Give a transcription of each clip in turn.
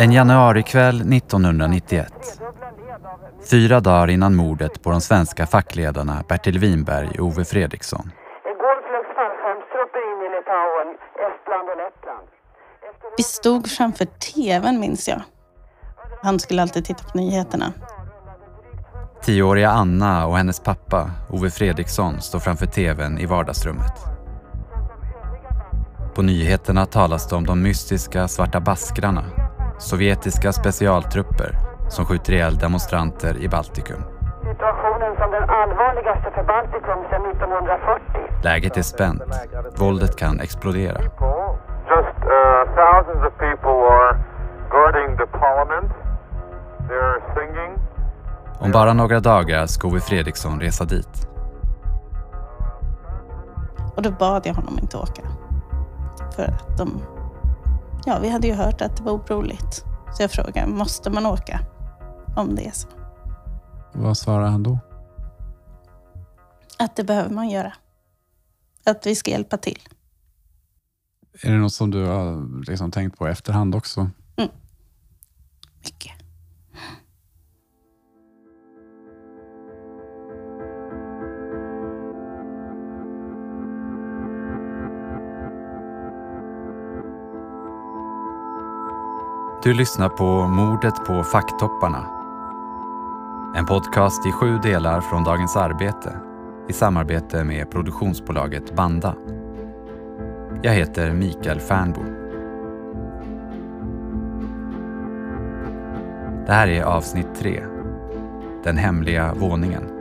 En januarikväll 1991. Fyra dagar innan mordet på de svenska fackledarna Bertil Winberg och Ove Fredriksson. Vi stod framför tvn minns jag. Han skulle alltid titta på nyheterna. Tioåriga Anna och hennes pappa, Ove Fredriksson, står framför tvn i vardagsrummet. På nyheterna talas det om de mystiska svarta baskrarna, sovjetiska specialtrupper som skjuter ihjäl demonstranter i Baltikum. Situationen som den allvarligaste för Baltikum sedan 1940. Läget är spänt. Våldet kan explodera. Just uh, thousands of people are guarding the parliament. They're singing. Om bara några dagar ska Ove Fredriksson resa dit. Och då bad jag honom inte åka. För att de... Ja, vi hade ju hört att det var oroligt. Så jag frågade, måste man åka? Om det är så. Vad svarade han då? Att det behöver man göra. Att vi ska hjälpa till. Är det något som du har liksom tänkt på i efterhand också? Mycket. Du lyssnar på Mordet på facktopparna. En podcast i sju delar från Dagens Arbete i samarbete med produktionsbolaget Banda. Jag heter Mikael Fernbo. Det här är avsnitt tre. Den hemliga våningen.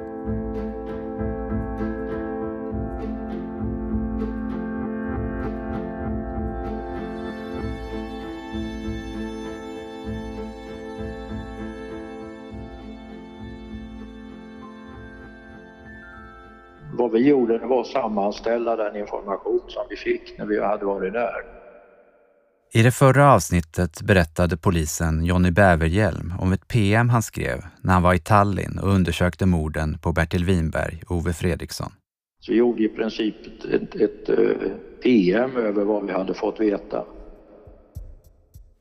Det var att sammanställa den information som vi fick när vi hade varit där. I det förra avsnittet berättade polisen Jonny Bäverhjelm om ett PM han skrev när han var i Tallinn och undersökte morden på Bertil Winberg och Ove Fredriksson. Så vi gjorde i princip ett, ett, ett eh, PM över vad vi hade fått veta.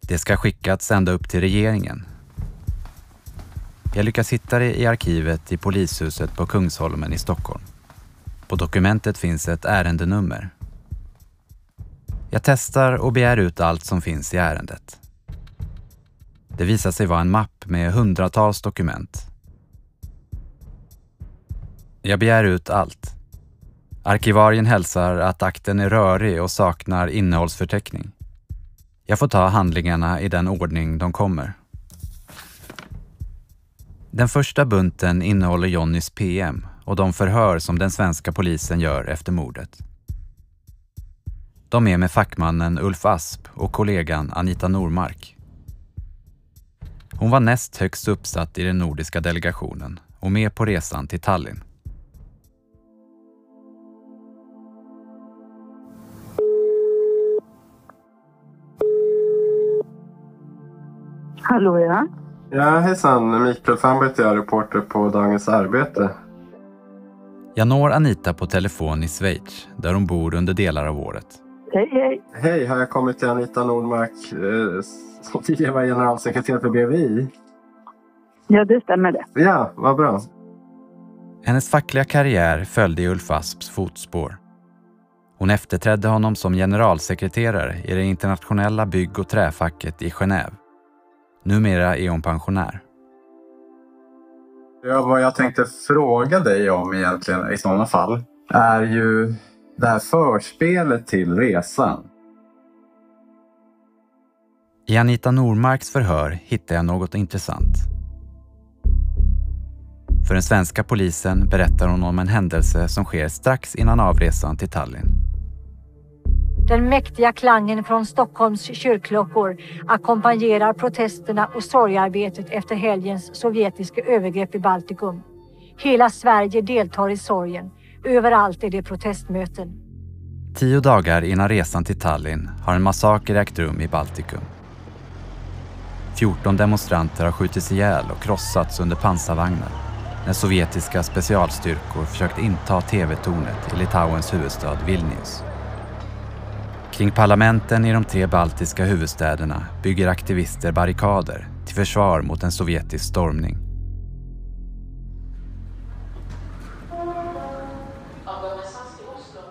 Det ska skickats ända upp till regeringen. Jag lyckas hitta det i arkivet i polishuset på Kungsholmen i Stockholm. På dokumentet finns ett ärendenummer. Jag testar och begär ut allt som finns i ärendet. Det visar sig vara en mapp med hundratals dokument. Jag begär ut allt. Arkivarien hälsar att akten är rörig och saknar innehållsförteckning. Jag får ta handlingarna i den ordning de kommer. Den första bunten innehåller Jonnys PM och de förhör som den svenska polisen gör efter mordet. De är med fackmannen Ulf Asp och kollegan Anita Normark. Hon var näst högst uppsatt i den nordiska delegationen och med på resan till Tallinn. Hallå ja. Ja, hejsan. Mikael Fernberg heter jag, reporter på Dagens Arbete. Jag når Anita på telefon i Schweiz där hon bor under delar av året. Hej hej. Hej, har jag kommit till Anita Nordmark eh, som tidigare var generalsekreterare för BVI? Ja det stämmer det. Ja, vad bra. Hennes fackliga karriär följde i Ulf Asps fotspår. Hon efterträdde honom som generalsekreterare i det internationella bygg och träfacket i Genève. Numera är hon pensionär. Ja, vad jag tänkte fråga dig om egentligen i sådana fall är ju det här förspelet till resan. I Anita Normarks förhör hittar jag något intressant. För den svenska polisen berättar hon om en händelse som sker strax innan avresan till Tallinn. Den mäktiga klangen från Stockholms kyrkklockor ackompanjerar protesterna och sorgearbetet efter helgens sovjetiska övergrepp i Baltikum. Hela Sverige deltar i sorgen. Överallt är det protestmöten. Tio dagar innan resan till Tallinn har en massaker ägt rum i Baltikum. 14 demonstranter har skjutits ihjäl och krossats under pansarvagnar när sovjetiska specialstyrkor försökt inta TV-tornet i Litauens huvudstad Vilnius. Kring parlamenten i de tre baltiska huvudstäderna bygger aktivister barrikader till försvar mot en sovjetisk stormning.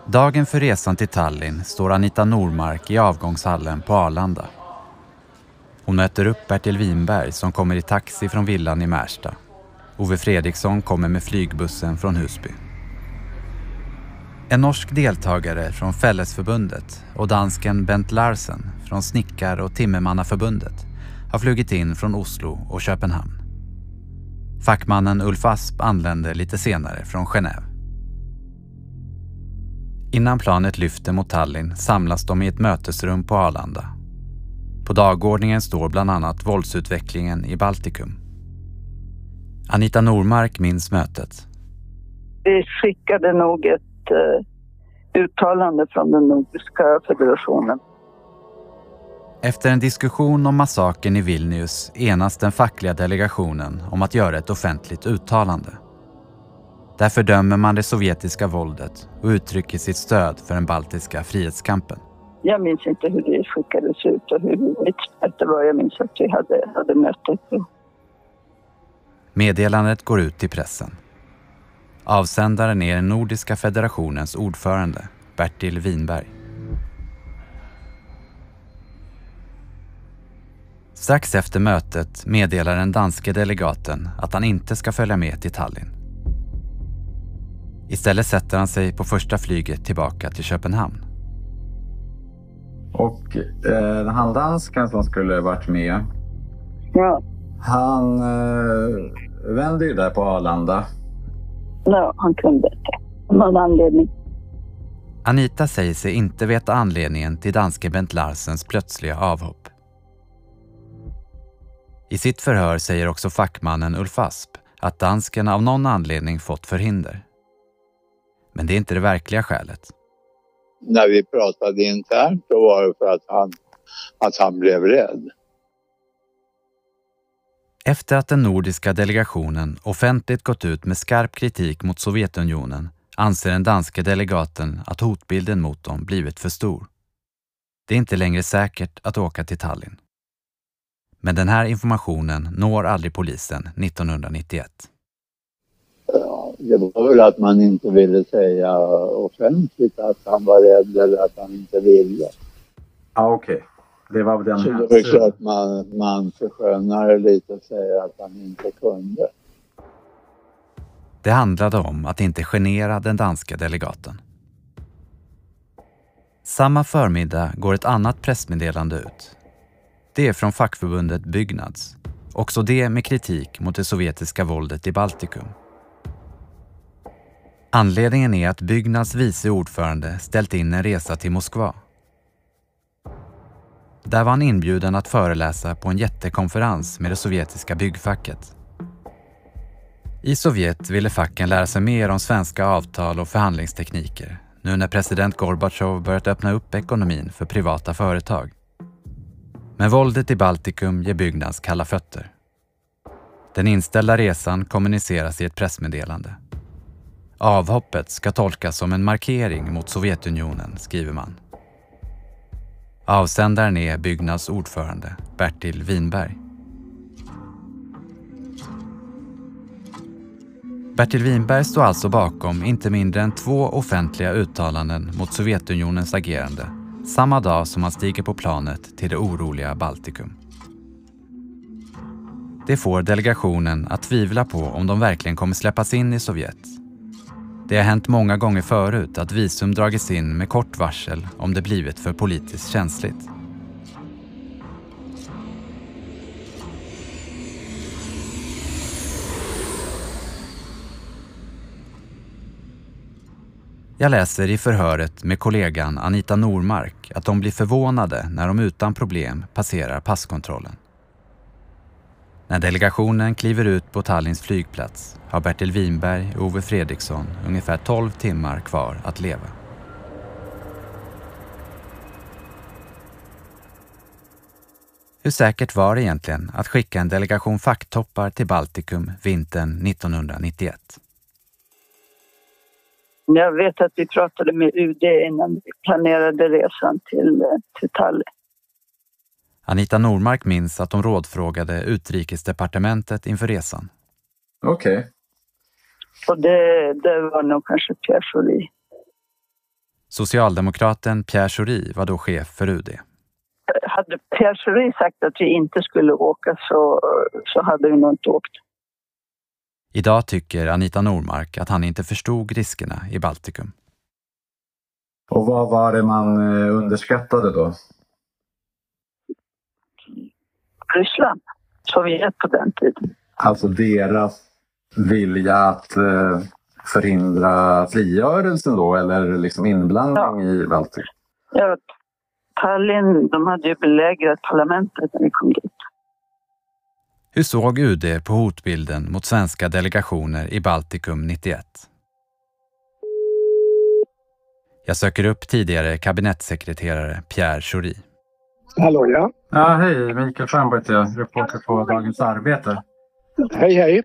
Dagen för resan till Tallinn står Anita Normark i avgångshallen på Arlanda. Hon möter upp Bertil Winberg som kommer i taxi från villan i Märsta. Ove Fredriksson kommer med flygbussen från Husby. En norsk deltagare från Fällesförbundet och dansken Bent Larsen från Snickar och Timmermannaförbundet har flugit in från Oslo och Köpenhamn. Fackmannen Ulf Asp anlände lite senare från Genève. Innan planet lyfter mot Tallinn samlas de i ett mötesrum på Arlanda. På dagordningen står bland annat våldsutvecklingen i Baltikum. Anita Normark minns mötet. Vi skickade nog ett uh, uttalande från den Nordiska federationen. Efter en diskussion om massakern i Vilnius enas den fackliga delegationen om att göra ett offentligt uttalande. Där fördömer man det sovjetiska våldet och uttrycker sitt stöd för den baltiska frihetskampen. Jag minns inte hur det skickades ut och hur det var. Jag minns att vi hade, hade möte. Meddelandet går ut till pressen. Avsändaren är den Nordiska federationens ordförande, Bertil Winberg. Strax efter mötet meddelar den danske delegaten att han inte ska följa med till Tallinn. Istället sätter han sig på första flyget tillbaka till Köpenhamn. Och eh, han dansken som skulle varit med, Ja, han eh, vände ju där på Arlanda. Ja han kunde inte. Av någon anledning. Anita säger sig inte veta anledningen till danske Bent Larsens plötsliga avhopp. I sitt förhör säger också fackmannen Ulf Asp att dansken av någon anledning fått förhinder. Men det är inte det verkliga skälet. När vi pratade internt då var det för att han, att han blev rädd. Efter att den nordiska delegationen offentligt gått ut med skarp kritik mot Sovjetunionen anser den danske delegaten att hotbilden mot dem blivit för stor. Det är inte längre säkert att åka till Tallinn. Men den här informationen når aldrig polisen 1991. Ja, det var väl att man inte ville säga offentligt att han var rädd eller att han inte ville. Ja, okej. Det var den Så det är klart man, man förskönar det lite och säger att han inte kunde. Det handlade om att inte genera den danska delegaten. Samma förmiddag går ett annat pressmeddelande ut. Det är från fackförbundet Byggnads. Också det med kritik mot det sovjetiska våldet i Baltikum. Anledningen är att Byggnads vice ordförande ställt in en resa till Moskva. Där var han inbjuden att föreläsa på en jättekonferens med det sovjetiska byggfacket. I Sovjet ville facken lära sig mer om svenska avtal och förhandlingstekniker nu när president Gorbatjov börjat öppna upp ekonomin för privata företag. Men våldet i Baltikum ger Byggnads kalla fötter. Den inställda resan kommuniceras i ett pressmeddelande. Avhoppet ska tolkas som en markering mot Sovjetunionen, skriver man. Avsändaren är Byggnads ordförande Bertil Winberg. Bertil Winberg står alltså bakom inte mindre än två offentliga uttalanden mot Sovjetunionens agerande samma dag som han stiger på planet till det oroliga Baltikum. Det får delegationen att tvivla på om de verkligen kommer släppas in i Sovjet. Det har hänt många gånger förut att visum dragits in med kort varsel om det blivit för politiskt känsligt. Jag läser i förhöret med kollegan Anita Normark att de blir förvånade när de utan problem passerar passkontrollen. När delegationen kliver ut på Tallinns flygplats har Bertil Winberg och Ove Fredriksson ungefär 12 timmar kvar att leva. Hur säkert var det egentligen att skicka en delegation facktoppar till Baltikum vintern 1991? Jag vet att vi pratade med UD innan vi planerade resan till, eh, till Tallinn. Anita Normark minns att de rådfrågade utrikesdepartementet inför resan. Okej. Okay. Och det, det var nog kanske Pierre Schori. Socialdemokraten Pierre Schori var då chef för UD. Hade Pierre Schori sagt att vi inte skulle åka så, så hade vi nog inte åkt. Idag tycker Anita Normark att han inte förstod riskerna i Baltikum. Och vad var det man eh, underskattade då? Ryssland, Sovjet på den tiden. Alltså deras vilja att eh, förhindra frigörelsen då eller liksom inblandning ja. i Baltikum? Ja, Tallinn, de hade ju belägrat parlamentet när vi kom dit. Hur såg UD på hotbilden mot svenska delegationer i Baltikum 91? Jag söker upp tidigare kabinettssekreterare Pierre Schori. Hallå ja. Ja, hej, Mikael Stjernborg heter jag, reporter på Dagens Arbete. Hej hej.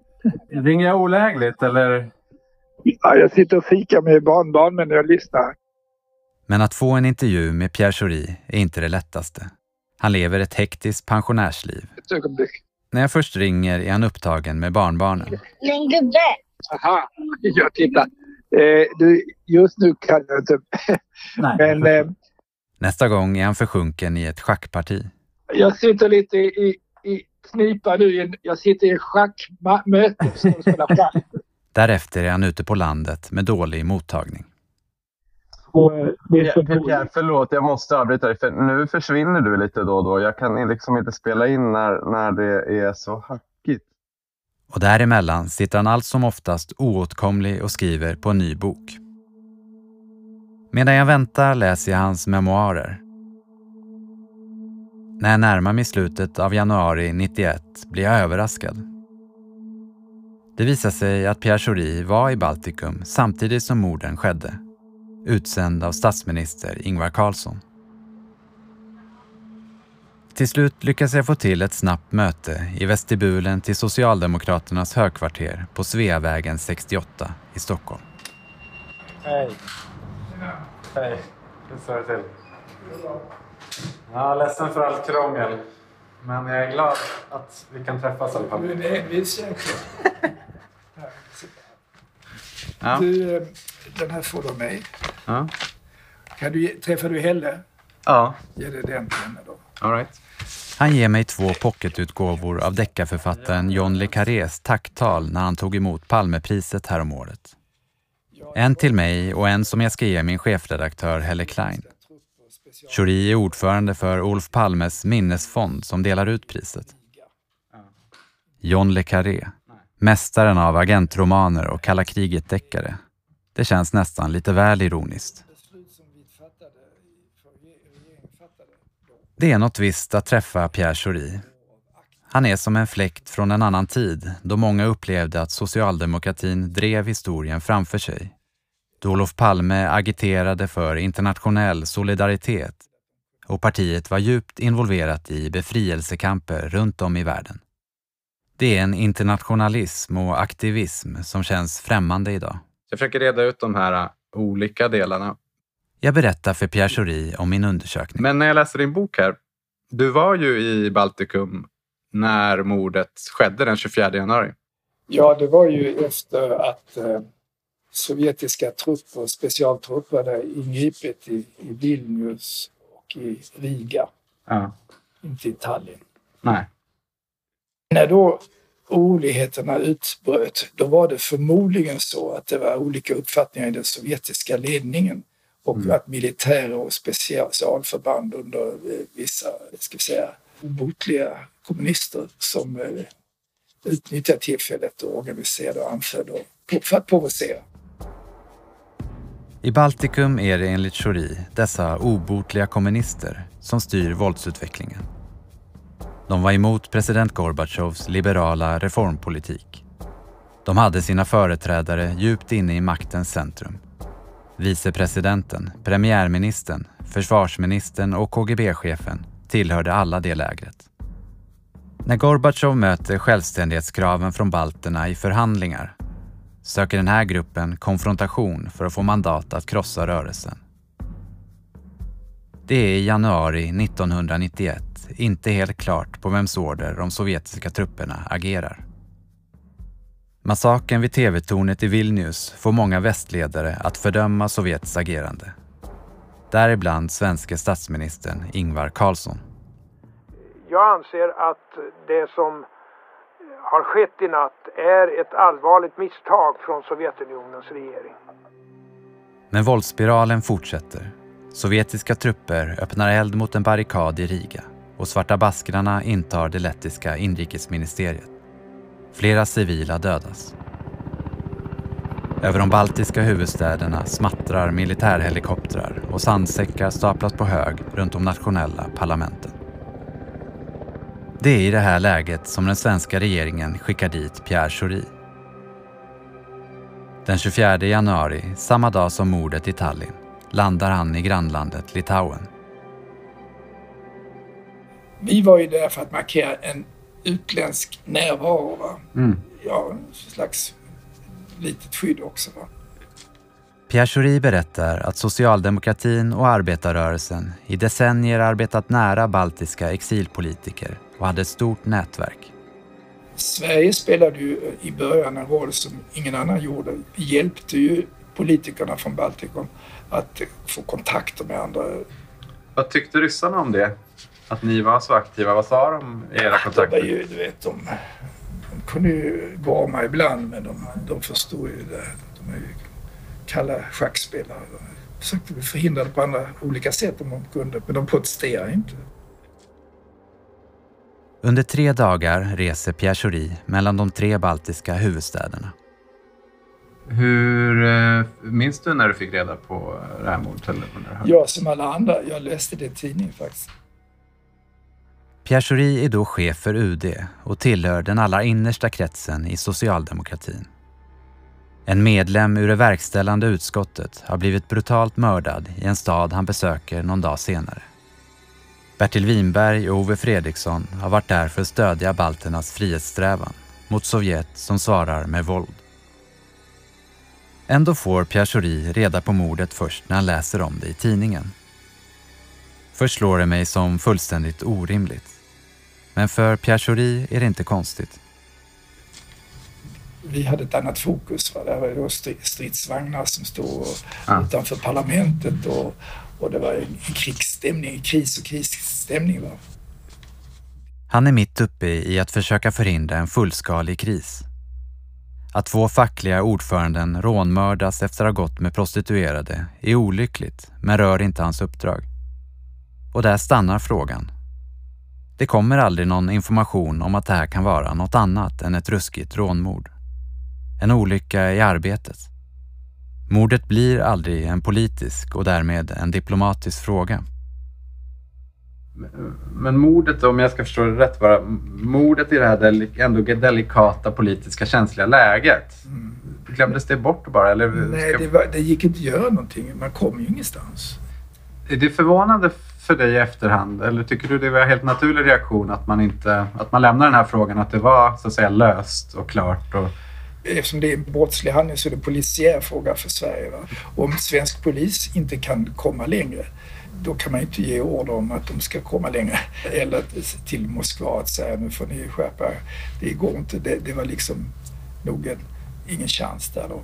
Ringer jag olägligt eller? Ja, jag sitter och fikar med barnbarn men jag lyssnar. Men att få en intervju med Pierre Schori är inte det lättaste. Han lever ett hektiskt pensionärsliv. Ett ögonblick. När jag först ringer är han upptagen med barnbarnen. Men gubbe! Aha, jag tittar. Eh, du, just nu kan jag inte. Nej, men, jag eh, Nästa gång är han försjunken i ett schackparti. Jag sitter lite i, i knipa nu. Jag sitter i schackmöte och spelar schack. Därefter är han ute på landet med dålig mottagning. Och, eh, Pierre, förlåt, jag måste avbryta dig. För nu försvinner du lite då och då. Jag kan liksom inte spela in när, när det är så hackigt. Och däremellan sitter han allt som oftast oåtkomlig och skriver på en ny bok. Medan jag väntar läser jag hans memoarer. När jag närmar mig slutet av januari 91 blir jag överraskad. Det visar sig att Pierre Schori var i Baltikum samtidigt som morden skedde utsänd av statsminister Ingvar Carlsson. Till slut lyckas jag få till ett snabbt möte i vestibulen till Socialdemokraternas högkvarter på Sveavägen 68 i Stockholm. Hej. Hej. Hur står det till? Ja, ledsen för allt krångel. Men jag är glad att vi kan träffas. Vi är säkra. Ja. Du, eh, den här får du av mig. Ja. Kan du, träffar du Helle? Ja. Ge det den till henne då. All right. Han ger mig två pocketutgåvor av deckarförfattaren John le Carrés tacktal när han tog emot Palmepriset häromåret. En till mig och en som jag ska ge min chefredaktör Helle Klein. Schori är ordförande för Olof Palmes minnesfond som delar ut priset. John le Carré, mästaren av agentromaner och kalla kriget-deckare. Det känns nästan lite väl ironiskt. Det är något visst att träffa Pierre Schori. Han är som en fläkt från en annan tid då många upplevde att socialdemokratin drev historien framför sig. Då Olof Palme agiterade för internationell solidaritet och partiet var djupt involverat i befrielsekamper runt om i världen. Det är en internationalism och aktivism som känns främmande idag. Jag försöker reda ut de här uh, olika delarna. Jag berättar för Pierre Schori om min undersökning. Men när jag läste din bok här. Du var ju i Baltikum när mordet skedde den 24 januari. Ja, det var ju efter att eh, sovjetiska trupper, specialtrupper, hade ingripit i, i Vilnius och i Riga, Ja. inte i Tallinn. Nej. När då oroligheterna utbröt, då var det förmodligen så att det var olika uppfattningar i den sovjetiska ledningen och Mm. att militärer och specialförband under eh, vissa, ska vi säga, obotliga kommunister som eh, utnyttjade tillfället och organiserade och anföll och- för att provocera. I Baltikum är det enligt Schori dessa obotliga kommunister som styr våldsutvecklingen. De var emot president Gorbatjovs liberala reformpolitik. De hade sina företrädare djupt inne i maktens centrum. Vicepresidenten, premiärministern, försvarsministern och KGB-chefen tillhörde alla det lägret. När Gorbatjov möter självständighetskraven från balterna i förhandlingar söker den här gruppen konfrontation för att få mandat att krossa rörelsen. Det är i januari 1991 inte helt klart på vems order de sovjetiska trupperna agerar. Massakern vid TV-tornet i Vilnius får många västledare att fördöma Sovjets agerande. Däribland svenske statsministern Ingvar Carlsson. Jag anser att det som har skett i natt är ett allvarligt misstag från Sovjetunionens regering. Men våldsspiralen fortsätter. Sovjetiska trupper öppnar eld mot en barrikad i Riga och svarta baskrarna intar det lettiska inrikesministeriet. Flera civila dödas. Över de baltiska huvudstäderna smattrar militärhelikoptrar och sandsäckar staplas på hög runt de nationella parlamenten. Det är i det här läget som den svenska regeringen skickar dit Pierre Schori. Den 24 januari, samma dag som mordet i Tallinn, landar han i grannlandet Litauen. Vi var ju där för att markera en utländsk närvaro. Va? Mm. Ja, en slags litet skydd också. Va? Pierre Schori berättar att socialdemokratin och arbetarrörelsen i decennier arbetat nära baltiska exilpolitiker och hade ett stort nätverk. Sverige spelade ju i början en roll som ingen annan gjorde. Vi hjälpte ju politikerna från Baltikum att få kontakter med andra. Vad tyckte ryssarna om det? Att ni var så aktiva? Vad sa de i era kontakter? Det var ju, du vet, de, de kunde ju gorma ibland men de, de förstod ju det. De är ju kalla schackspelare. De försökte förhindra det på andra olika sätt om de kunde, men de protesterade inte. Under tre dagar reser Pierre Schori mellan de tre baltiska huvudstäderna. Hur eh, minns du när du fick reda på det här mordet? Jag som alla andra, jag läste det i tidningen faktiskt. Pierre Schori är då chef för UD och tillhör den allra innersta kretsen i socialdemokratin. En medlem ur det verkställande utskottet har blivit brutalt mördad i en stad han besöker någon dag senare. Bertil Winberg och Ove Fredriksson har varit där för att stödja balternas frihetssträvan mot Sovjet som svarar med våld. Ändå får Pierre Schori reda på mordet först när han läser om det i tidningen. Först slår det mig som fullständigt orimligt. Men för Pierre Schori är det inte konstigt. Vi hade ett annat fokus. Va? Det var då stridsvagnar som stod Ja. utanför parlamentet och, och det var en krigsstämning, kris och krisstämning. Va? Han är mitt uppe i att försöka förhindra en fullskalig kris. Att två fackliga ordföranden rånmördas efter att ha gått med prostituerade är olyckligt men rör inte hans uppdrag. Och där stannar frågan. Det kommer aldrig någon information om att det här kan vara något annat än ett ruskigt rånmord. En olycka i arbetet. Mordet blir aldrig en politisk och därmed en diplomatisk fråga. Men mordet, om jag ska förstå det rätt, bara, mordet i det här ändå delikata politiska känsliga läget. Glömdes det bort bara? Eller Nej, det, var, det gick inte att göra någonting. Man kom ju ingenstans. Är det förvånande för dig i efterhand? Eller tycker du det var en helt naturlig reaktion att man, inte, att man lämnar den här frågan, att det var så att säga löst och klart? Och, Eftersom det är en brottslig handling så är det en polisiär fråga för Sverige. Va? Om svensk polis inte kan komma längre då kan man inte ge order om att de ska komma längre. Eller till Moskva att säga nu får ni skärpa. Det går inte. Det, det var liksom nog en, ingen chans där då.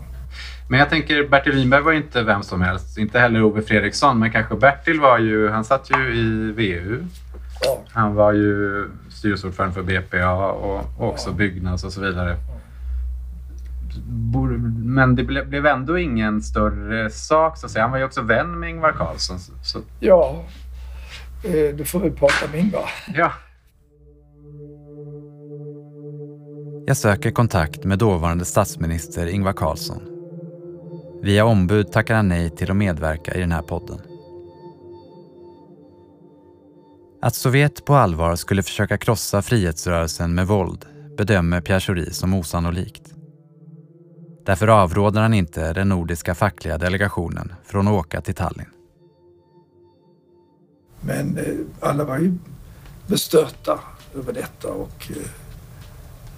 men jag tänker, Bertil Winberg var inte vem som helst, inte heller Ove Fredriksson, men kanske Bertil var ju, han satt ju i VU. Ja. Han var ju styrelseordförande för BPA och och också Byggnads och så vidare. Bor- Men det ble, blev ändå ingen större sak så att säga. Han var ju också vän med Ingvar Carlsson. Så, Ja, eh, du får väl prata med Ingvar. ja. Jag söker kontakt med dåvarande statsminister Ingvar Carlsson. Via ombud tackar han nej till att medverka i den här podden. Att Sovjet på allvar skulle försöka krossa frihetsrörelsen med våld bedömer Pierre Schori som osannolikt. Därför avråder han inte den nordiska fackliga delegationen från att åka till Tallinn. Men eh, alla var ju bestörta över detta och eh,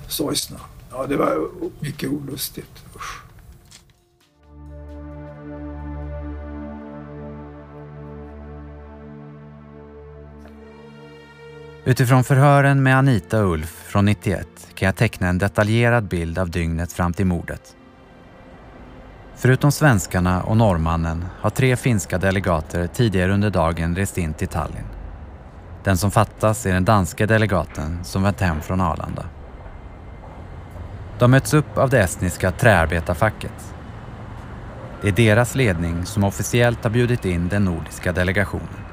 sorgsna. Ja, det var mycket olustigt. Usch. Utifrån förhören med Anita och Ulf från 91 kan jag teckna en detaljerad bild av dygnet fram till mordet Förutom svenskarna och norrmannen har tre finska delegater tidigare under dagen rest in till Tallinn. Den som fattas är den danska delegaten som vänt hem från Arlanda. De möts upp av det estniska träarbetarfacket. Det är deras ledning som officiellt har bjudit in den nordiska delegationen.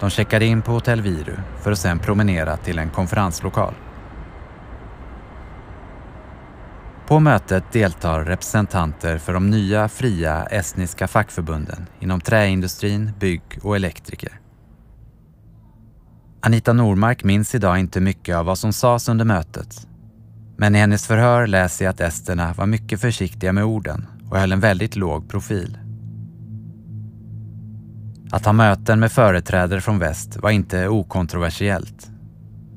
De checkar in på Hotell Viru för att sedan promenera till en konferenslokal. På mötet deltar representanter för de nya fria estniska fackförbunden inom träindustrin, bygg och elektriker. Anita Normark minns idag inte mycket av vad som sades under mötet. Men i hennes förhör läser jag att esterna var mycket försiktiga med orden och höll en väldigt låg profil. Att ha möten med företrädare från väst var inte okontroversiellt.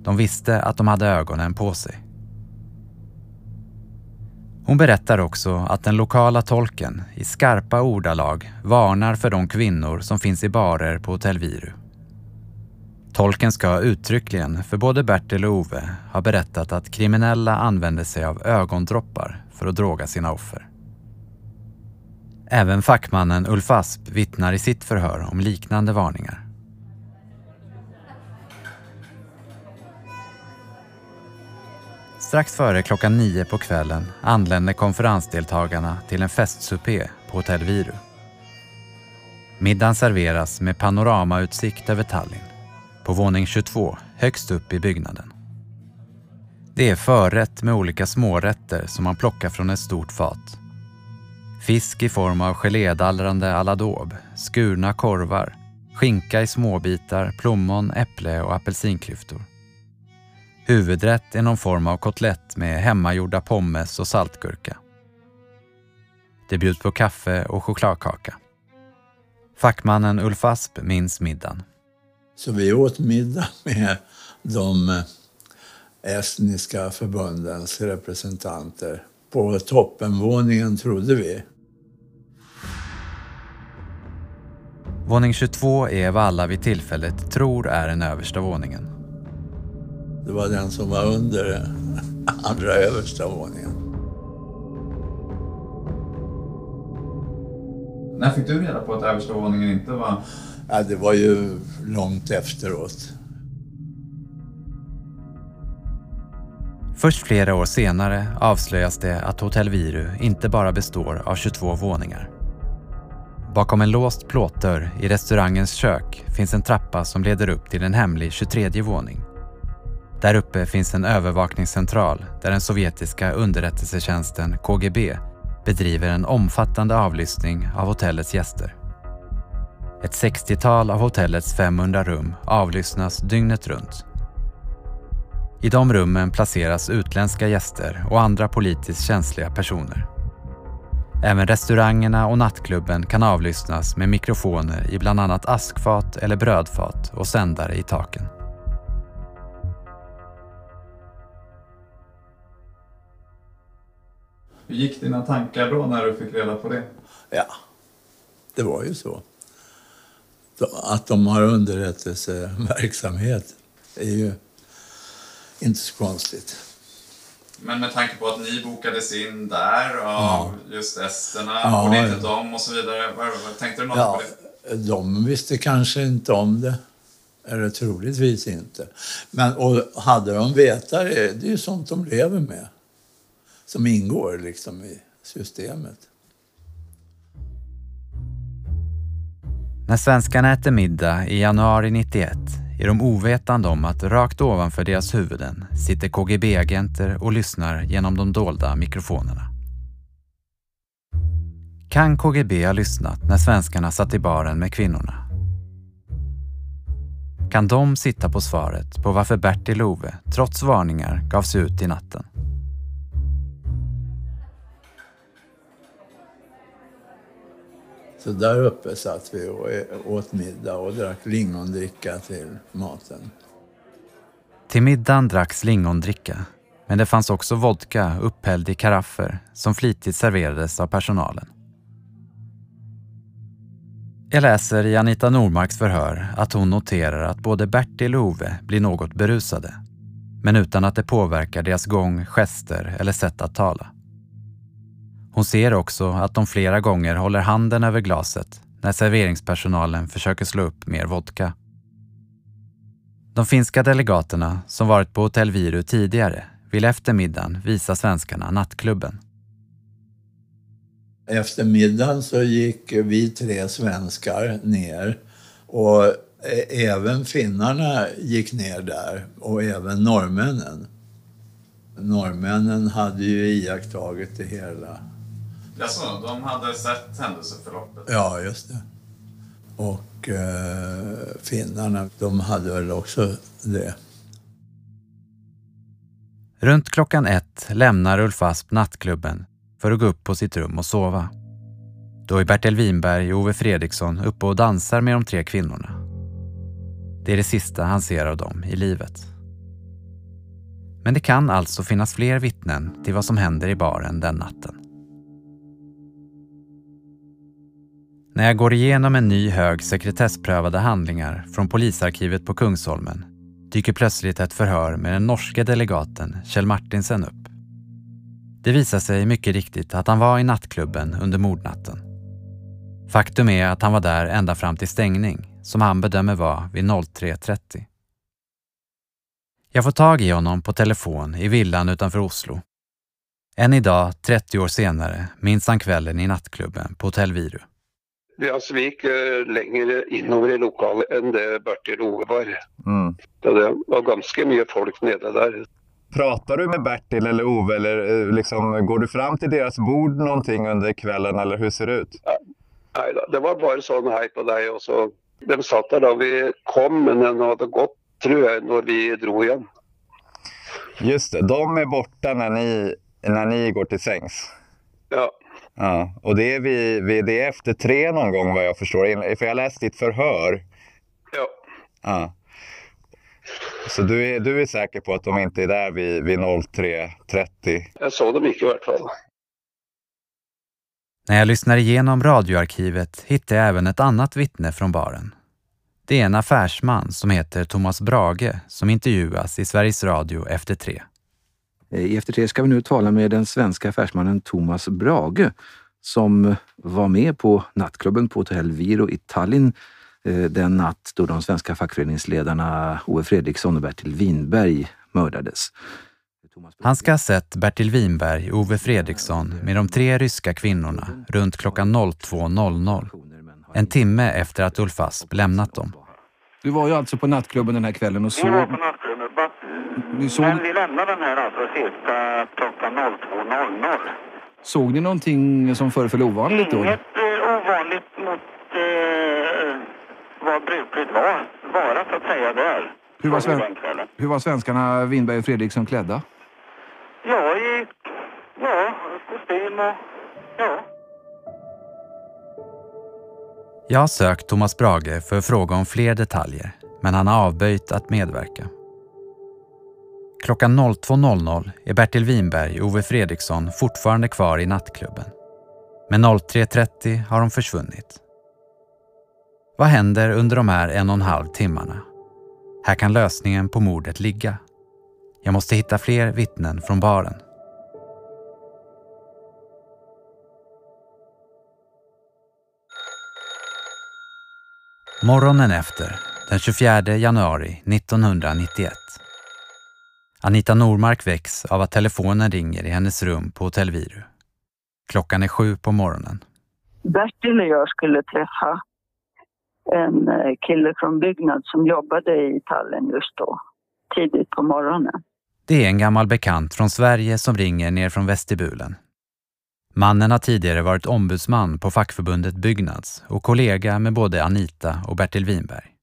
De visste att de hade ögonen på sig. Hon berättar också att den lokala tolken i skarpa ordalag varnar för de kvinnor som finns i barer på Hotell Viru. Tolken ska uttryckligen för både Bertil och Ove ha berättat att kriminella använder sig av ögondroppar för att droga sina offer. Även fackmannen Ulf Asp vittnar i sitt förhör om liknande varningar. Strax före klockan nio på kvällen anländer konferensdeltagarna till en festsupé på Hotell Viru. Middagen serveras med panoramautsikt över Tallinn, på våning 22, högst upp i byggnaden. Det är förrätt med olika smårätter som man plockar från ett stort fat. Fisk i form av gelédallrande aladåb, skurna korvar, skinka i småbitar, plommon, äpple och apelsinklyftor. Huvudrätt är någon form av kotlett med hemmagjorda pommes och saltgurka. Det bjuds på kaffe och chokladkaka. Fackmannen Ulf Asp minns middagen. Så vi åt middag med de estniska förbundens representanter på toppenvåningen, trodde vi. Våning 22 är vad alla vid tillfället tror är den översta våningen. Det var den som var under andra översta våningen. När fick du reda på att översta våningen inte var... Ja, det var ju långt efteråt. Först flera år senare avslöjas det att Hotell Viru inte bara består av 22 våningar. Bakom en låst plåtdörr i restaurangens kök finns en trappa som leder upp till en hemlig 23 våning. Där uppe finns en övervakningscentral där den sovjetiska underrättelsetjänsten KGB bedriver en omfattande avlyssning av hotellets gäster. Ett 60-tal av hotellets 500 rum avlyssnas dygnet runt. I de rummen placeras utländska gäster och andra politiskt känsliga personer. Även restaurangerna och nattklubben kan avlyssnas med mikrofoner i bland annat askfat eller brödfat och sändare i taken. Hur gick dina tankar då när du fick reda på det? Ja, det var ju så. Att de har underrättelseverksamhet är ju inte så konstigt. Men med tanke på att ni bokades in där av ja. just esterna, ja, borde inte de och så vidare. Tänkte du något ja, på det? De visste kanske inte om det. Eller troligtvis inte. Men, och hade de vetat det, det är ju sånt de lever med. Som ingår liksom i systemet. När svenskarna äter middag i januari 91 är de ovetande om att rakt ovanför deras huvuden sitter KGB-agenter och lyssnar genom de dolda mikrofonerna. Kan KGB ha lyssnat när svenskarna satt i baren med kvinnorna? Kan de sitta på svaret på varför Bertil och Ove, trots varningar, gav sig ut i natten? Så där uppe satt vi och åt middag och drack lingondricka till maten. Till middagen dracks lingondricka, men det fanns också vodka upphälld i karaffer som flitigt serverades av personalen. Jag läser i Anita Normarks förhör att hon noterar att både Bertil och Ove blir något berusade. Men utan att det påverkar deras gång, gester eller sätt att tala. Hon ser också att de flera gånger håller handen över glaset när serveringspersonalen försöker slå upp mer vodka. De finska delegaterna som varit på Hotell Viru tidigare vill efter middagen visa svenskarna nattklubben. Efter middagen så gick vi tre svenskar ner och eh, även finnarna gick ner där och även norrmännen. Norrmännen hade ju iakttagit det hela. Jaså, de hade sett händelseförloppet? Ja, just det. Och eh, finnarna, de hade väl också det. Runt klockan ett lämnar Ulf Asp nattklubben för att gå upp på sitt rum och sova. Då är Bertil Winberg och Ove Fredriksson uppe och dansar med de tre kvinnorna. Det är det sista han ser av dem i livet. Men det kan alltså finnas fler vittnen till vad som händer i baren den natten. När jag går igenom en ny hög sekretessprövade handlingar från polisarkivet på Kungsholmen dyker plötsligt ett förhör med den norske delegaten Kjell Martinsen upp. Det visar sig mycket riktigt att han var i nattklubben under mordnatten. Faktum är att han var där ända fram till stängning, som han bedömer var vid 03.30. Jag får tag i honom på telefon i villan utanför Oslo. Än idag, 30 år senare, minns han kvällen i nattklubben på Hotell Viru. Gick uh, längre innover i lokalet än det Bertil Ove var. Mm. Det var ganska mycket folk nere där. Pratar du med Bertil eller Ove eller eh, liksom, går du fram till deras bord någonting under kvällen eller hur ser det ut? Nej det var bara sån hej på dig och så. De satt där då vi kom men den hade gått tror jag när vi drog igen. Just det, de är borta när ni, när ni går till sängs. Ja. Ja, och det är, vid, vid, det är efter tre någon gång vad jag förstår. För jag läste ditt förhör. Ja. ja. Så du är, du är säker på att de inte är där vid, vid 03.30? Jag såg dem inte i vart fall. När jag lyssnar igenom radioarkivet hittar jag även ett annat vittne från baren. Det är en affärsman som heter Thomas Brage som intervjuas i Sveriges Radio efter tre. I Efter tre ska vi nu tala med den svenska affärsmannen Thomas Brage som var med på nattklubben på Hotell Viro i Tallinn den natt då de svenska fackföreningsledarna Ove Fredriksson och Bertil Winberg mördades. Han ska ha sett Bertil Winberg och Ove Fredriksson med de tre ryska kvinnorna runt klockan 02.00. En timme efter att Ulf Asp lämnat dem. Du var ju alltså på nattklubben den här kvällen och Vi var såg... på nattklubben, såg, men vi lämnade den här alltså cirka klockan 02.00. såg ni någonting som föreföll ovanligt då? Inget eh, ovanligt mot eh, vad brukligt var, vara så att säga där. Hur var, sven... Hur var svenskarna Winberg och Fredriksson klädda? Ja, i ja, kostym och ja. Jag har sökt Thomas Brage för att fråga om fler detaljer, men han har avböjt att medverka. Klockan 02.00 är Bertil Winberg och Ove Fredriksson fortfarande kvar i nattklubben. Men 03.30 har de försvunnit. Vad händer under de här en och en halv timmarna? Här kan lösningen på mordet ligga. Jag måste hitta fler vittnen från baren. Morgonen efter, den 24 januari 1991. Anita Normark väcks av att telefonen ringer i hennes rum på Hotell Viru. Klockan är sju på morgonen. Bertil och jag skulle träffa en eh, kille från Byggnad som jobbade i Tallinn just då, tidigt på morgonen. Det är en gammal bekant från Sverige som ringer ner från vestibulen. Mannen har tidigare varit ombudsman på fackförbundet Byggnads och kollega med både Anita och Bertil Winberg.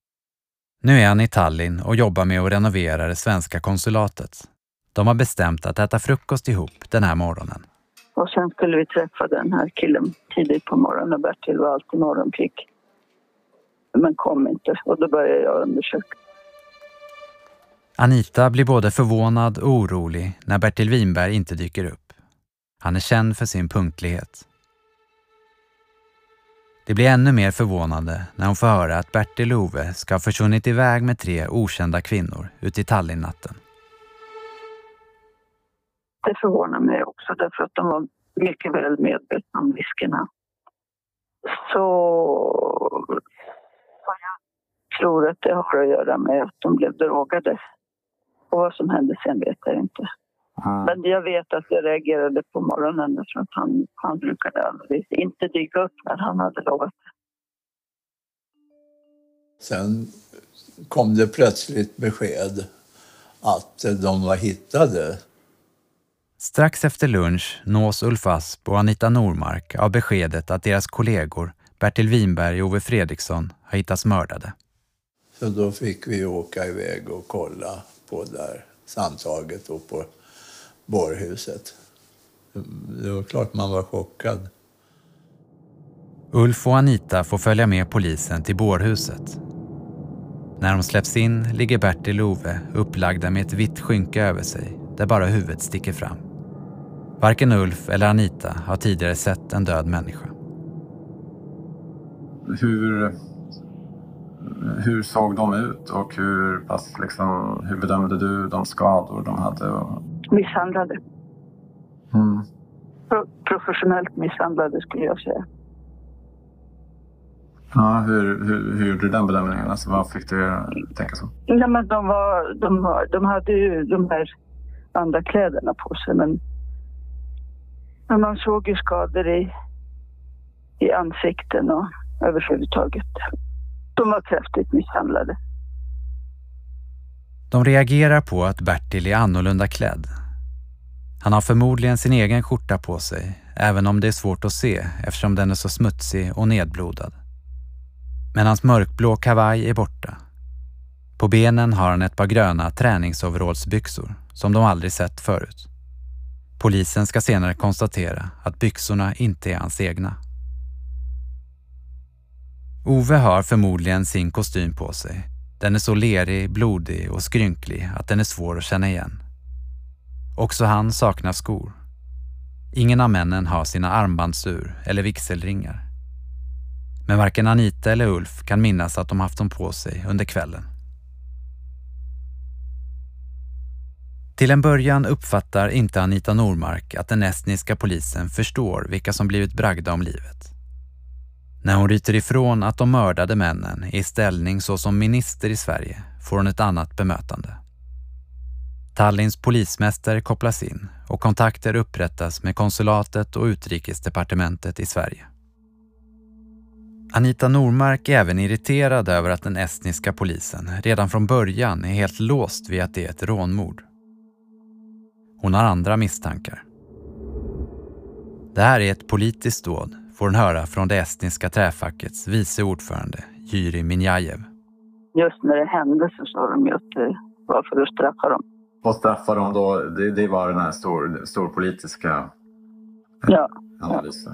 Nu är han i Tallinn och jobbar med att renovera det svenska konsulatet. De har bestämt att äta frukost ihop den här morgonen. Och sen skulle vi träffa den här killen tidigt på morgonen. Bertil var alltid morgonpigg. Men kom inte och då började jag undersöka. Anita blir både förvånad och orolig när Bertil Winberg inte dyker upp. Han är känd för sin punktlighet. Det blir ännu mer förvånande när hon får höra att Bertil och Ove ska ha försvunnit iväg med tre okända kvinnor ute i Tallinn-natten. Det förvånar mig också därför att de var mycket väl medvetna om riskerna. Så jag tror att det har att göra med att de blev drogade. Och vad som hände sen vet jag inte. Mm. Men jag vet att jag reagerade på morgonen därför att han, han brukade aldrig inte dyka upp när han hade lovat. Sen kom det plötsligt besked att de var hittade. Strax efter lunch nås Ulf Asp och Anita Normark av beskedet att deras kollegor Bertil Winberg och Ove Fredriksson har hittats mördade. Så då fick vi åka iväg och kolla på där samtaget och på bårhuset. Det var klart man var chockad. Ulf och Anita får följa med polisen till bårhuset. När de släpps in ligger Bertil och Ove upplagda med ett vitt skynke över sig där bara huvudet sticker fram. Varken Ulf eller Anita har tidigare sett en död människa. Hur, hur såg de ut och hur, pass, liksom, hur bedömde du de skador de hade? Och... Misshandlade. Mm. Pro professionellt misshandlade skulle jag säga. Ja, hur, hur, hur gjorde du den bedömningen? Alltså, vad fick du tänka så? Nej, men de, var, de, var, de hade ju de här andra kläderna på sig men, men man såg ju skador i, i ansikten och överhuvudtaget. De var kraftigt misshandlade. De reagerar på att Bertil är annorlunda klädd. Han har förmodligen sin egen skjorta på sig, även om det är svårt att se eftersom den är så smutsig och nedblodad. Men hans mörkblå kavaj är borta. På benen har han ett par gröna träningsoverallsbyxor som de aldrig sett förut. Polisen ska senare konstatera att byxorna inte är hans egna. Ove har förmodligen sin kostym på sig. Den är så lerig, blodig och skrynklig att den är svår att känna igen. Också han saknar skor. Ingen av männen har sina armbandsur eller vigselringar. Men varken Anita eller Ulf kan minnas att de haft dem på sig under kvällen. Till en början uppfattar inte Anita Normark att den estniska polisen förstår vilka som blivit bragda om livet. När hon ryter ifrån att de mördade männen är i ställning såsom minister i Sverige får hon ett annat bemötande. Tallinns polismästare kopplas in och kontakter upprättas med konsulatet och utrikesdepartementet i Sverige. Anita Normark är även irriterad över att den estniska polisen redan från början är helt låst vid att det är ett rånmord. Hon har andra misstankar. Det här är ett politiskt dåd, får hon höra från det estniska träfackets vice ordförande Jyri Minjajev. Just när det hände så sa de ju att det var för att straffa dem. Vad straffade de då? Det, det var den här stor, storpolitiska Ja. analysen.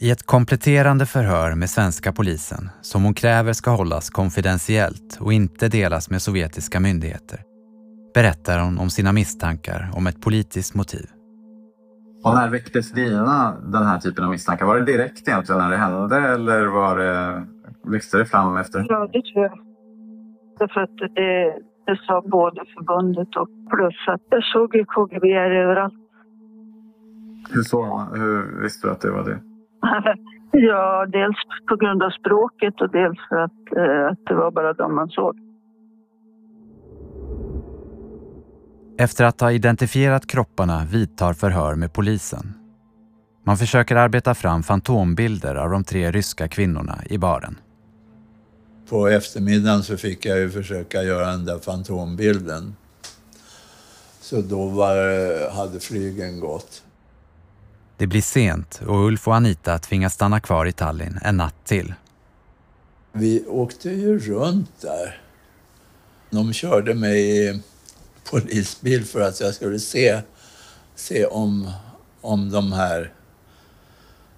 I ett kompletterande förhör med svenska polisen, som hon kräver ska hållas konfidentiellt och inte delas med sovjetiska myndigheter, berättar hon om sina misstankar om ett politiskt motiv. Och när väcktes dina den här typen av misstankar? Var det direkt egentligen när det hände eller var det, växte det fram efter? Ja, det tror jag. Därför att det, det sa både förbundet och plus att jag såg ju KGB överallt. Hur, såg man, hur visste du att det var det? ja, dels på grund av språket och dels för att, eh, att det var bara de man såg. Efter att ha identifierat kropparna vidtar förhör med polisen. Man försöker arbeta fram fantombilder av de tre ryska kvinnorna i baren. På eftermiddagen så fick jag ju försöka göra den där fantombilden. Så då var, hade flygen gått. Det blir sent och Ulf och Anita tvingas stanna kvar i Tallinn en natt till. Vi åkte ju runt där. De körde mig polisbil för att jag skulle se, se om, om de här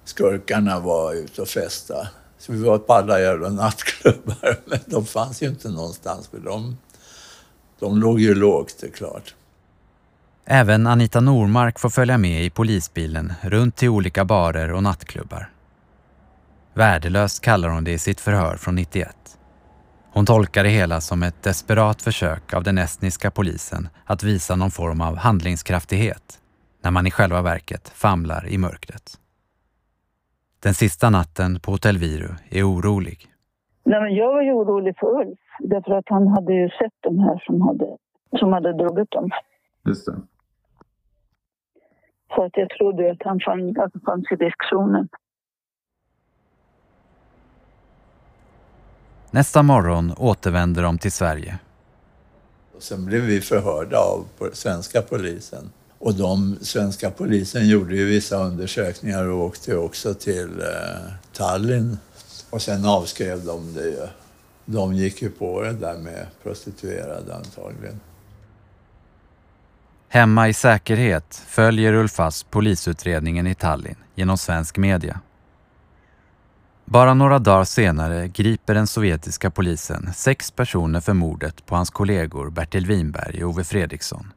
skurkarna var ute och festa. Så vi var på alla jävla nattklubbar, men de fanns ju inte någonstans för de, de låg ju lågt, det är klart. Även Anita Normark får följa med i polisbilen runt till olika barer och nattklubbar. Värdelöst kallar hon det i sitt förhör från 91. Hon tolkar det hela som ett desperat försök av den estniska polisen att visa någon form av handlingskraftighet när man i själva verket famlar i mörkret. Den sista natten på Hotell Viru är orolig. Nej, men jag var ju orolig för Ulf, därför att han hade ju sett de här som hade, som hade dragit dem. Just det. Så att jag trodde att han fann, att han fanns i riskzonen. Nästa morgon återvänder de till Sverige. Och sen blev vi förhörda av svenska polisen. Och de svenska polisen gjorde ju vissa undersökningar och åkte också till eh, Tallinn. Och sen avskrev de det ju. De gick ju på det där med prostituerade antagligen. Hemma i säkerhet följer Ulf Asp polisutredningen i Tallinn genom svensk media. Bara några dagar senare griper den sovjetiska polisen sex personer för mordet på hans kollegor Bertil Winberg och Ove Fredriksson.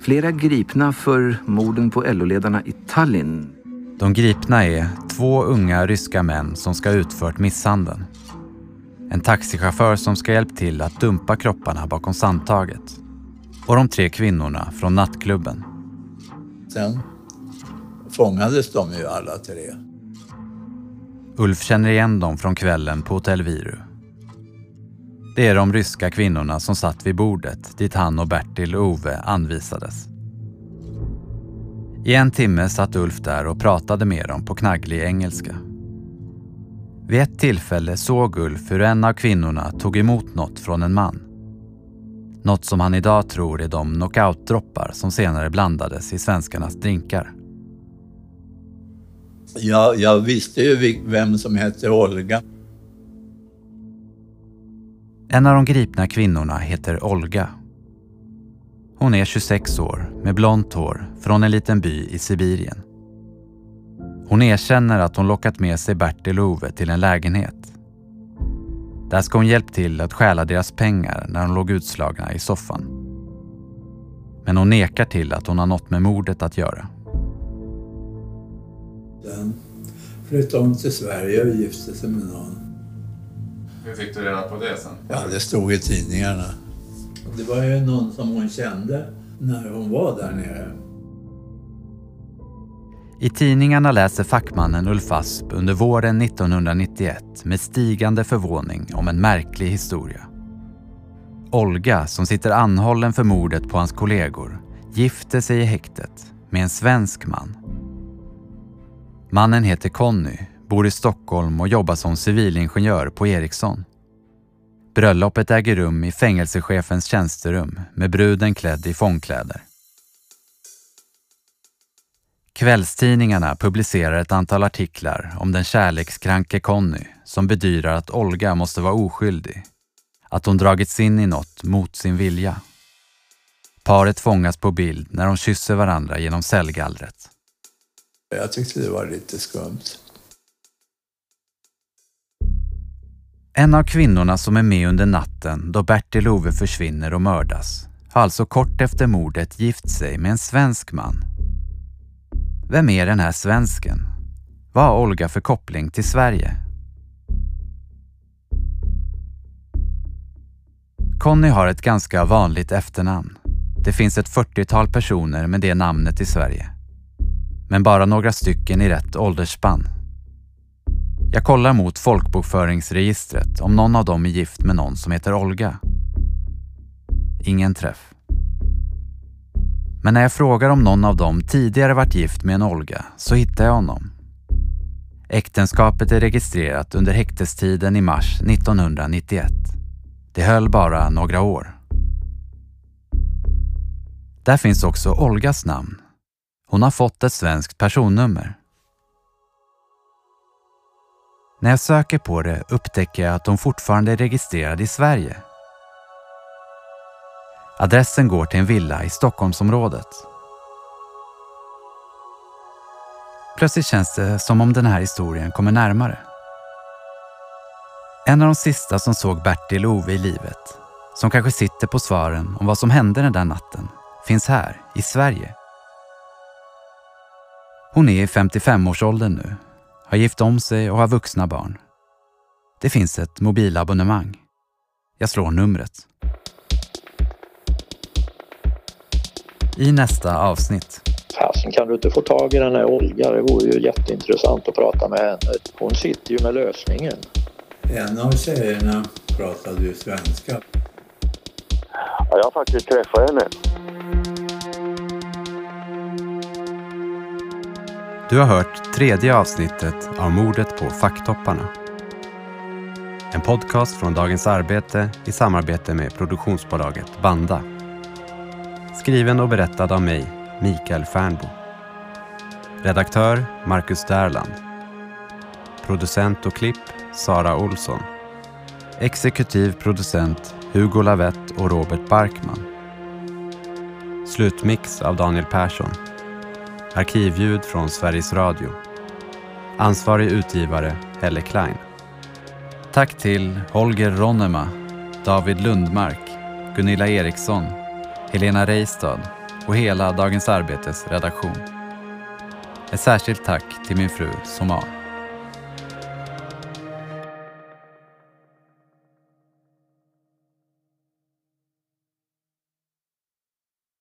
Flera gripna för morden på LO-ledarna i Tallinn. De gripna är två unga ryska män som ska ha utfört misshandeln. En taxichaufför som ska hjälpt till att dumpa kropparna bakom sandtaget. Och de tre kvinnorna från nattklubben. Sen fångades de ju alla tre. Ulf känner igen dem från kvällen på Hotell Viru. Det är de ryska kvinnorna som satt vid bordet dit han och Bertil och Ove anvisades. I en timme satt Ulf där och pratade med dem på knagglig engelska. Vid ett tillfälle såg Ulf hur en av kvinnorna tog emot något från en man. Något som han idag tror är de knockoutdroppar som senare blandades i svenskarnas drinkar. Jag, jag visste ju vem som hette Olga. En av de gripna kvinnorna heter Olga. Hon är 26 år med blont hår från en liten by i Sibirien. Hon erkänner att hon lockat med sig Bertil och Ove till en lägenhet. Där ska hon hjälpt till att stjäla deras pengar när de låg utslagna i soffan. Men hon nekar till att hon har något med mordet att göra. Sen flyttade hon till Sverige och gifte sig med någon. Hur fick du reda på det sen? Ja, det stod i tidningarna. Det var ju någon som hon kände när hon var där nere. I tidningarna läser fackmannen Ulf Asp under våren 1991 med stigande förvåning om en märklig historia. Olga, som sitter anhållen för mordet på hans kollegor, gifter sig i häktet med en svensk man. Mannen heter Conny, bor i Stockholm och jobbar som civilingenjör på Ericsson. Bröllopet äger rum i fängelsechefens tjänsterum med bruden klädd i fångkläder. Kvällstidningarna publicerar ett antal artiklar om den kärlekskranke Conny som bedyrar att Olga måste vara oskyldig. Att hon dragits in i något mot sin vilja. Paret fångas på bild när de kysser varandra genom cellgallret. Jag tyckte det var lite skumt. En av kvinnorna som är med under natten då Bertil Ove försvinner och mördas har alltså kort efter mordet gift sig med en svensk man. Vem är den här svensken? Vad har Olga för koppling till Sverige? Conny har ett ganska vanligt efternamn. Det finns ett 40-tal personer med det namnet i Sverige. Men bara några stycken i rätt åldersspann. Jag kollar mot folkbokföringsregistret om någon av dem är gift med någon som heter Olga. Ingen träff. Men när jag frågar om någon av dem tidigare varit gift med en Olga så hittar jag honom. Äktenskapet är registrerat under häktestiden i mars 1991. Det höll bara några år. Där finns också Olgas namn. Hon har fått ett svenskt personnummer. När jag söker på det upptäcker jag att hon fortfarande är registrerad i Sverige. Adressen går till en villa i Stockholmsområdet. Plötsligt känns det som om den här historien kommer närmare. En av de sista som såg Bertil och Ove i livet, som kanske sitter på svaren om vad som hände den där natten, finns här i Sverige. Hon är i 55-årsåldern nu, har gift om sig och har vuxna barn. Det finns ett mobilabonnemang. Jag slår numret. I nästa avsnitt. Fasen kan du inte få tag i den här Olga? Det vore ju jätteintressant att prata med henne. Hon sitter ju med lösningen. En av tjejerna pratade ju svenska. Ja, jag har faktiskt träffat henne. Du har hört tredje avsnittet av mordet på Facktopparna. En podcast från Dagens Arbete i samarbete med produktionsbolaget Banda. Skriven och berättad av mig, Mikael Fernbo. Redaktör Marcus Därland. Producent och klipp Sara Olsson. Exekutiv producent Hugo Lavett och Robert Barkman. Slutmix av Daniel Persson. Arkivljud från Sveriges Radio. Ansvarig utgivare Helle Klein. Tack till Holger Ronnema, David Lundmark, Gunilla Eriksson, Helena Reistad och hela Dagens Arbetes redaktion. Ett särskilt tack till min fru Somar.